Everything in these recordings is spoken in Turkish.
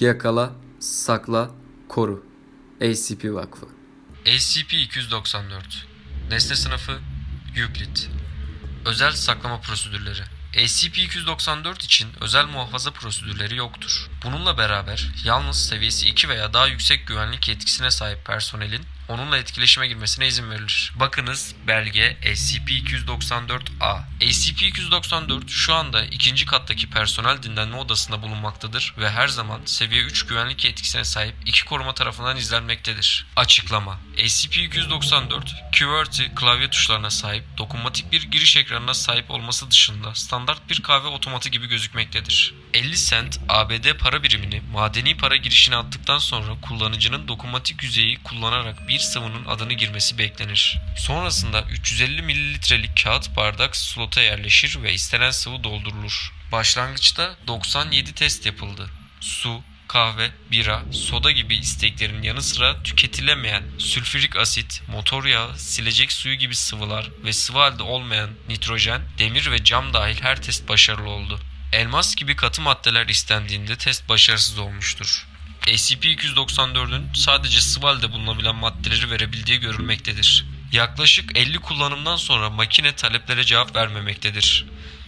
Yakala, sakla, koru. ACP Vakfı. SCP-294 Nesne sınıfı Euclid Özel saklama prosedürleri SCP-294 için özel muhafaza prosedürleri yoktur. Bununla beraber yalnız seviyesi 2 veya daha yüksek güvenlik yetkisine sahip personelin onunla etkileşime girmesine izin verilir. Bakınız belge SCP-294-A. SCP-294 şu anda ikinci kattaki personel dinlenme odasında bulunmaktadır ve her zaman seviye 3 güvenlik yetkisine sahip iki koruma tarafından izlenmektedir. Açıklama SCP-294 QWERTY klavye tuşlarına sahip dokunmatik bir giriş ekranına sahip olması dışında standart bir kahve otomatı gibi gözükmektedir. 50 cent ABD para birimini madeni para girişine attıktan sonra kullanıcının dokunmatik yüzeyi kullanarak bir sıvının adını girmesi beklenir. Sonrasında 350 mililitrelik kağıt bardak slota yerleşir ve istenen sıvı doldurulur. Başlangıçta 97 test yapıldı. Su, kahve, bira, soda gibi isteklerin yanı sıra tüketilemeyen sülfürik asit, motor yağı, silecek suyu gibi sıvılar ve sıvı halde olmayan nitrojen, demir ve cam dahil her test başarılı oldu. Elmas gibi katı maddeler istendiğinde test başarısız olmuştur. SCP-294'ün sadece sıvı halde bulunabilen maddeleri verebildiği görülmektedir. Yaklaşık 50 kullanımdan sonra makine taleplere cevap vermemektedir.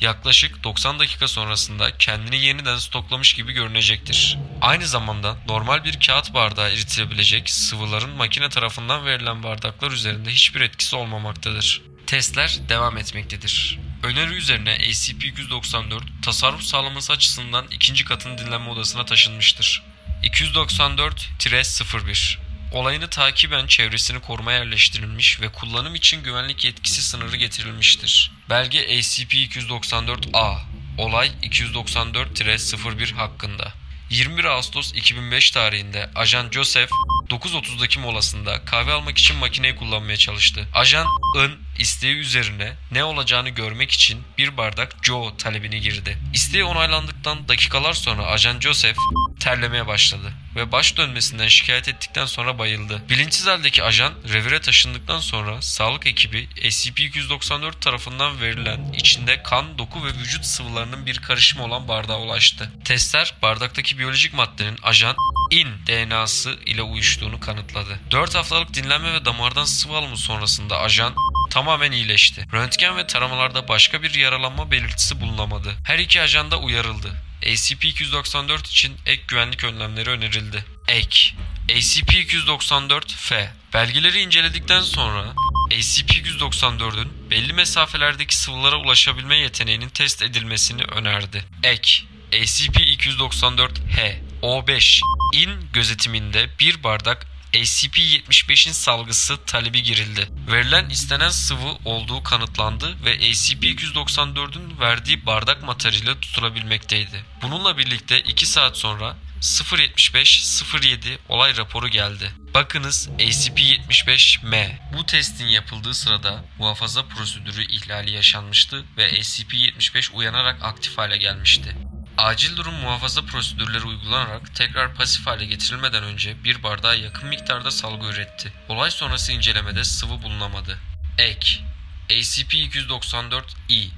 Yaklaşık 90 dakika sonrasında kendini yeniden stoklamış gibi görünecektir. Aynı zamanda normal bir kağıt bardağı eritilebilecek sıvıların makine tarafından verilen bardaklar üzerinde hiçbir etkisi olmamaktadır. Testler devam etmektedir. Öneri üzerine SCP-294 tasarruf sağlaması açısından ikinci katın dinlenme odasına taşınmıştır. 294-01 Olayını takiben çevresini koruma yerleştirilmiş ve kullanım için güvenlik yetkisi sınırı getirilmiştir. Belge SCP-294-A Olay 294-01 hakkında 21 Ağustos 2005 tarihinde Ajan Joseph 9.30'daki molasında kahve almak için makineyi kullanmaya çalıştı. Ajan'ın isteği üzerine ne olacağını görmek için bir bardak Joe talebini girdi. İsteği onaylandıktan dakikalar sonra Ajan Joseph terlemeye başladı ve baş dönmesinden şikayet ettikten sonra bayıldı. Bilinçsiz haldeki ajan revire taşındıktan sonra sağlık ekibi SCP-294 tarafından verilen içinde kan, doku ve vücut sıvılarının bir karışımı olan bardağa ulaştı. Testler bardaktaki biyolojik maddenin ajan in DNA'sı ile uyuştuğunu kanıtladı. 4 haftalık dinlenme ve damardan sıvı alımı sonrasında ajan tamamen iyileşti. Röntgen ve taramalarda başka bir yaralanma belirtisi bulunamadı. Her iki ajan da uyarıldı. SCP-294 için ek güvenlik önlemleri önerildi. Ek. SCP-294-F Belgeleri inceledikten sonra SCP-294'ün belli mesafelerdeki sıvılara ulaşabilme yeteneğinin test edilmesini önerdi. Ek. SCP-294-H O5 in gözetiminde bir bardak SCP-75'in salgısı talebi girildi. Verilen istenen sıvı olduğu kanıtlandı ve SCP-294'ün verdiği bardak materyali tutulabilmekteydi. Bununla birlikte 2 saat sonra 075-07 olay raporu geldi. Bakınız SCP-75-M. Bu testin yapıldığı sırada muhafaza prosedürü ihlali yaşanmıştı ve SCP-75 uyanarak aktif hale gelmişti. Acil durum muhafaza prosedürleri uygulanarak tekrar pasif hale getirilmeden önce bir bardağa yakın miktarda salgı üretti. Olay sonrası incelemede sıvı bulunamadı. Ek SCP-294-E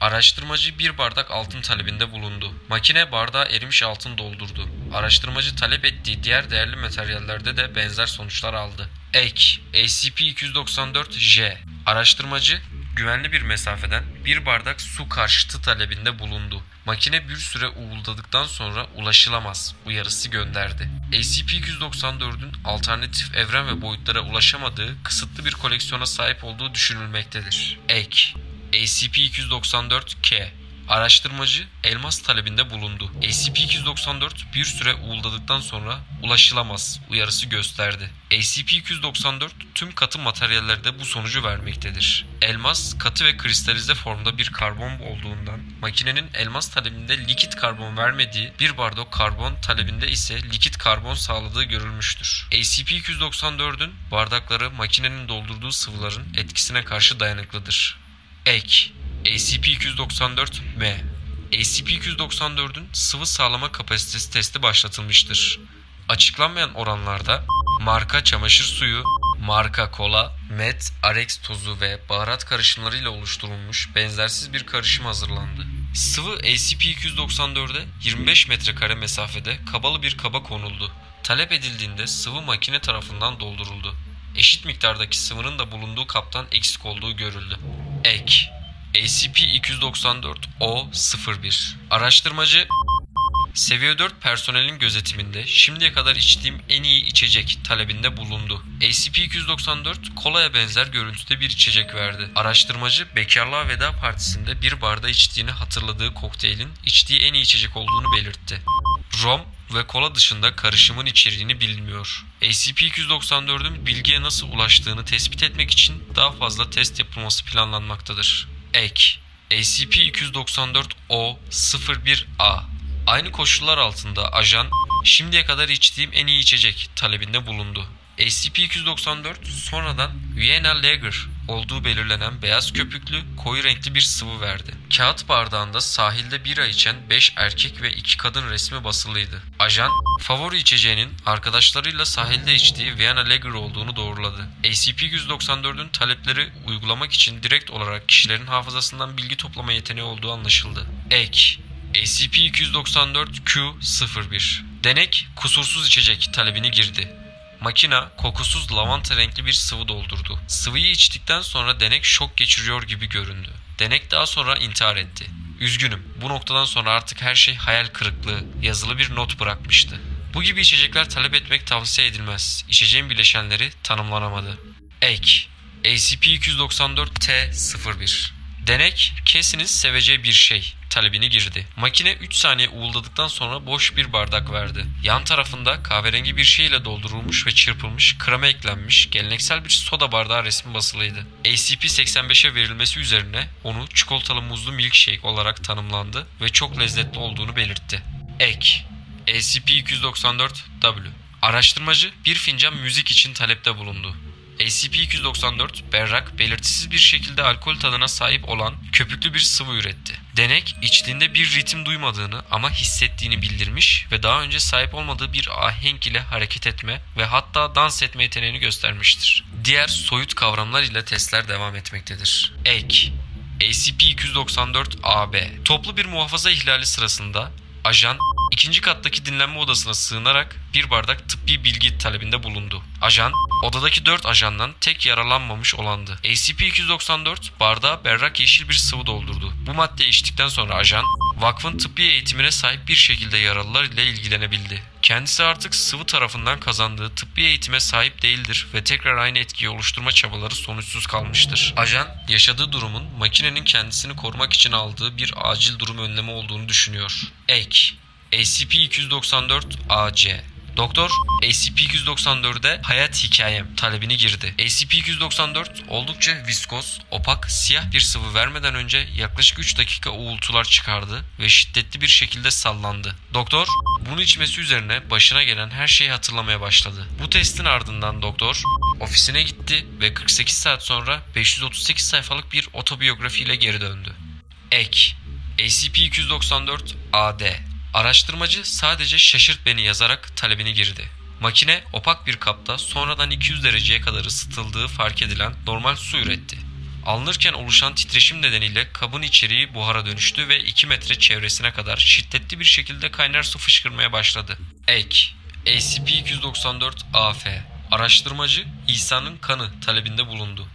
Araştırmacı bir bardak altın talebinde bulundu. Makine bardağa erimiş altın doldurdu. Araştırmacı talep ettiği diğer değerli materyallerde de benzer sonuçlar aldı. Ek SCP-294-J Araştırmacı güvenli bir mesafeden bir bardak su karşıtı talebinde bulundu. Makine bir süre uğuldadıktan sonra ulaşılamaz uyarısı gönderdi. SCP-294'ün alternatif evren ve boyutlara ulaşamadığı kısıtlı bir koleksiyona sahip olduğu düşünülmektedir. Ek SCP-294-K Araştırmacı elmas talebinde bulundu. SCP-294 bir süre uğuldadıktan sonra ulaşılamaz uyarısı gösterdi. SCP-294 tüm katı materyallerde bu sonucu vermektedir. Elmas katı ve kristalize formda bir karbon olduğundan makinenin elmas talebinde likit karbon vermediği bir bardak karbon talebinde ise likit karbon sağladığı görülmüştür. SCP-294'ün bardakları makinenin doldurduğu sıvıların etkisine karşı dayanıklıdır. Ek SCP-294-M SCP-294'ün sıvı sağlama kapasitesi testi başlatılmıştır. Açıklanmayan oranlarda marka çamaşır suyu, marka kola, met, arex tozu ve baharat karışımlarıyla oluşturulmuş benzersiz bir karışım hazırlandı. Sıvı ACP-294'e 25 metrekare mesafede kabalı bir kaba konuldu. Talep edildiğinde sıvı makine tarafından dolduruldu. Eşit miktardaki sıvının da bulunduğu kaptan eksik olduğu görüldü. Ek ACP-294-O01 Araştırmacı Seviye 4 personelin gözetiminde şimdiye kadar içtiğim en iyi içecek talebinde bulundu. ACP-294 kolaya benzer görüntüde bir içecek verdi. Araştırmacı Bekarlığa Veda Partisi'nde bir barda içtiğini hatırladığı kokteylin içtiği en iyi içecek olduğunu belirtti. Rom ve kola dışında karışımın içeriğini bilmiyor. ACP-294'ün bilgiye nasıl ulaştığını tespit etmek için daha fazla test yapılması planlanmaktadır. Ek ACP-294-O01A Aynı koşullar altında ajan şimdiye kadar içtiğim en iyi içecek talebinde bulundu. SCP-294 sonradan Vienna Lager olduğu belirlenen beyaz köpüklü koyu renkli bir sıvı verdi. Kağıt bardağında sahilde bira içen 5 erkek ve 2 kadın resmi basılıydı. Ajan favori içeceğinin arkadaşlarıyla sahilde içtiği Vienna Lager olduğunu doğruladı. SCP-194'ün talepleri uygulamak için direkt olarak kişilerin hafızasından bilgi toplama yeteneği olduğu anlaşıldı. Ek SCP-294-Q01 Denek kusursuz içecek talebini girdi. Makina kokusuz lavanta renkli bir sıvı doldurdu. Sıvıyı içtikten sonra denek şok geçiriyor gibi göründü. Denek daha sonra intihar etti. Üzgünüm bu noktadan sonra artık her şey hayal kırıklığı yazılı bir not bırakmıştı. Bu gibi içecekler talep etmek tavsiye edilmez. İçeceğin bileşenleri tanımlanamadı. Ek ACP-294-T01 Denek Cassie'nin seveceği bir şey talebini girdi. Makine 3 saniye uğuldadıktan sonra boş bir bardak verdi. Yan tarafında kahverengi bir şey ile doldurulmuş ve çırpılmış, krema eklenmiş, geleneksel bir soda bardağı resmi basılıydı. ACP-85'e verilmesi üzerine onu çikolatalı muzlu milkshake olarak tanımlandı ve çok lezzetli olduğunu belirtti. Ek ACP-294-W Araştırmacı bir fincan müzik için talepte bulundu. SCP-294 berrak, belirtisiz bir şekilde alkol tadına sahip olan köpüklü bir sıvı üretti. Denek içtiğinde bir ritim duymadığını ama hissettiğini bildirmiş ve daha önce sahip olmadığı bir ahenk ile hareket etme ve hatta dans etme yeteneğini göstermiştir. Diğer soyut kavramlar ile testler devam etmektedir. Ek SCP-294-AB Toplu bir muhafaza ihlali sırasında ajan ikinci kattaki dinlenme odasına sığınarak bir bardak tıbbi bilgi talebinde bulundu. Ajan, odadaki 4 ajandan tek yaralanmamış olandı. ACP-294 bardağa berrak yeşil bir sıvı doldurdu. Bu maddeyi içtikten sonra ajan, vakfın tıbbi eğitimine sahip bir şekilde yaralılar ile ilgilenebildi. Kendisi artık sıvı tarafından kazandığı tıbbi eğitime sahip değildir ve tekrar aynı etkiyi oluşturma çabaları sonuçsuz kalmıştır. Ajan, yaşadığı durumun makinenin kendisini korumak için aldığı bir acil durum önlemi olduğunu düşünüyor. Ek SCP-294-AC Doktor SCP-294'de hayat hikayem talebini girdi. SCP-294 oldukça viskoz, opak, siyah bir sıvı vermeden önce yaklaşık 3 dakika uğultular çıkardı ve şiddetli bir şekilde sallandı. Doktor bunu içmesi üzerine başına gelen her şeyi hatırlamaya başladı. Bu testin ardından doktor ofisine gitti ve 48 saat sonra 538 sayfalık bir otobiyografiyle geri döndü. Ek SCP-294-AD Araştırmacı sadece şaşırt beni yazarak talebini girdi. Makine opak bir kapta sonradan 200 dereceye kadar ısıtıldığı fark edilen normal su üretti. Alınırken oluşan titreşim nedeniyle kabın içeriği buhara dönüştü ve 2 metre çevresine kadar şiddetli bir şekilde kaynar su fışkırmaya başladı. Ek SCP-294-AF Araştırmacı İsa'nın kanı talebinde bulundu.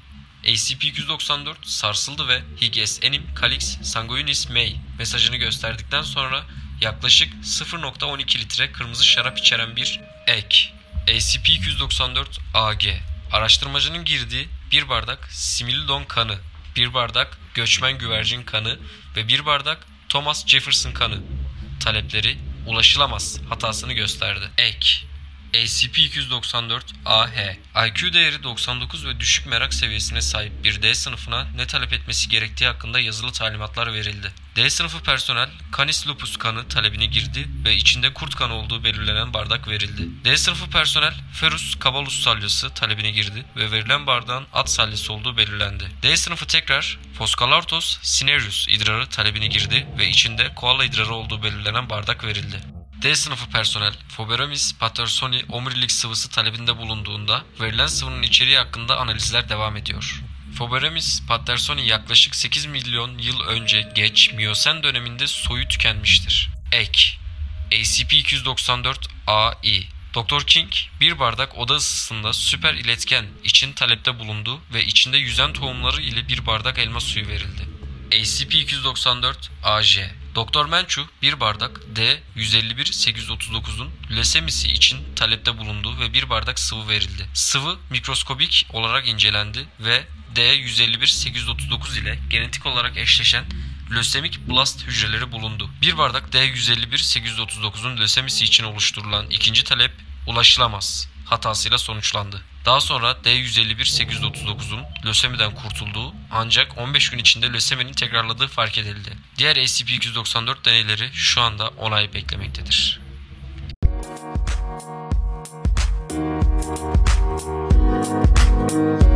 SCP-294 sarsıldı ve Higgs enim calix sanguinis mei mesajını gösterdikten sonra yaklaşık 0.12 litre kırmızı şarap içeren bir ek. SCP-294-AG Araştırmacının girdiği bir bardak Similidon kanı, bir bardak göçmen güvercin kanı ve bir bardak Thomas Jefferson kanı talepleri ulaşılamaz hatasını gösterdi. Ek SCP-294-AH IQ değeri 99 ve düşük merak seviyesine sahip bir D sınıfına ne talep etmesi gerektiği hakkında yazılı talimatlar verildi. D sınıfı personel Canis lupus kanı talebini girdi ve içinde kurt kanı olduğu belirlenen bardak verildi. D sınıfı personel Ferus cabalus salyası talebine girdi ve verilen bardağın at salyası olduğu belirlendi. D sınıfı tekrar Foscalartos cinereus idrarı talebine girdi ve içinde koala idrarı olduğu belirlenen bardak verildi. D sınıfı personel Phoberamis pattersoni omurilik sıvısı talebinde bulunduğunda verilen sıvının içeriği hakkında analizler devam ediyor. Foberemis pattersoni yaklaşık 8 milyon yıl önce geç Miyosen döneminde soyu tükenmiştir. Ek ACP-294-AI Dr. King bir bardak oda ısısında süper iletken için talepte bulundu ve içinde yüzen tohumları ile bir bardak elma suyu verildi. ACP-294-AJ Dr. Menchu bir bardak D-151-839'un lösemisi için talepte bulundu ve bir bardak sıvı verildi. Sıvı mikroskobik olarak incelendi ve D-151-839 ile genetik olarak eşleşen lösemik blast hücreleri bulundu. Bir bardak D-151-839'un lösemisi için oluşturulan ikinci talep ulaşılamaz hatasıyla sonuçlandı. Daha sonra D151-839'un lösemiden kurtulduğu ancak 15 gün içinde löseminin tekrarladığı fark edildi. Diğer SCP-294 deneyleri şu anda onay beklemektedir. Thank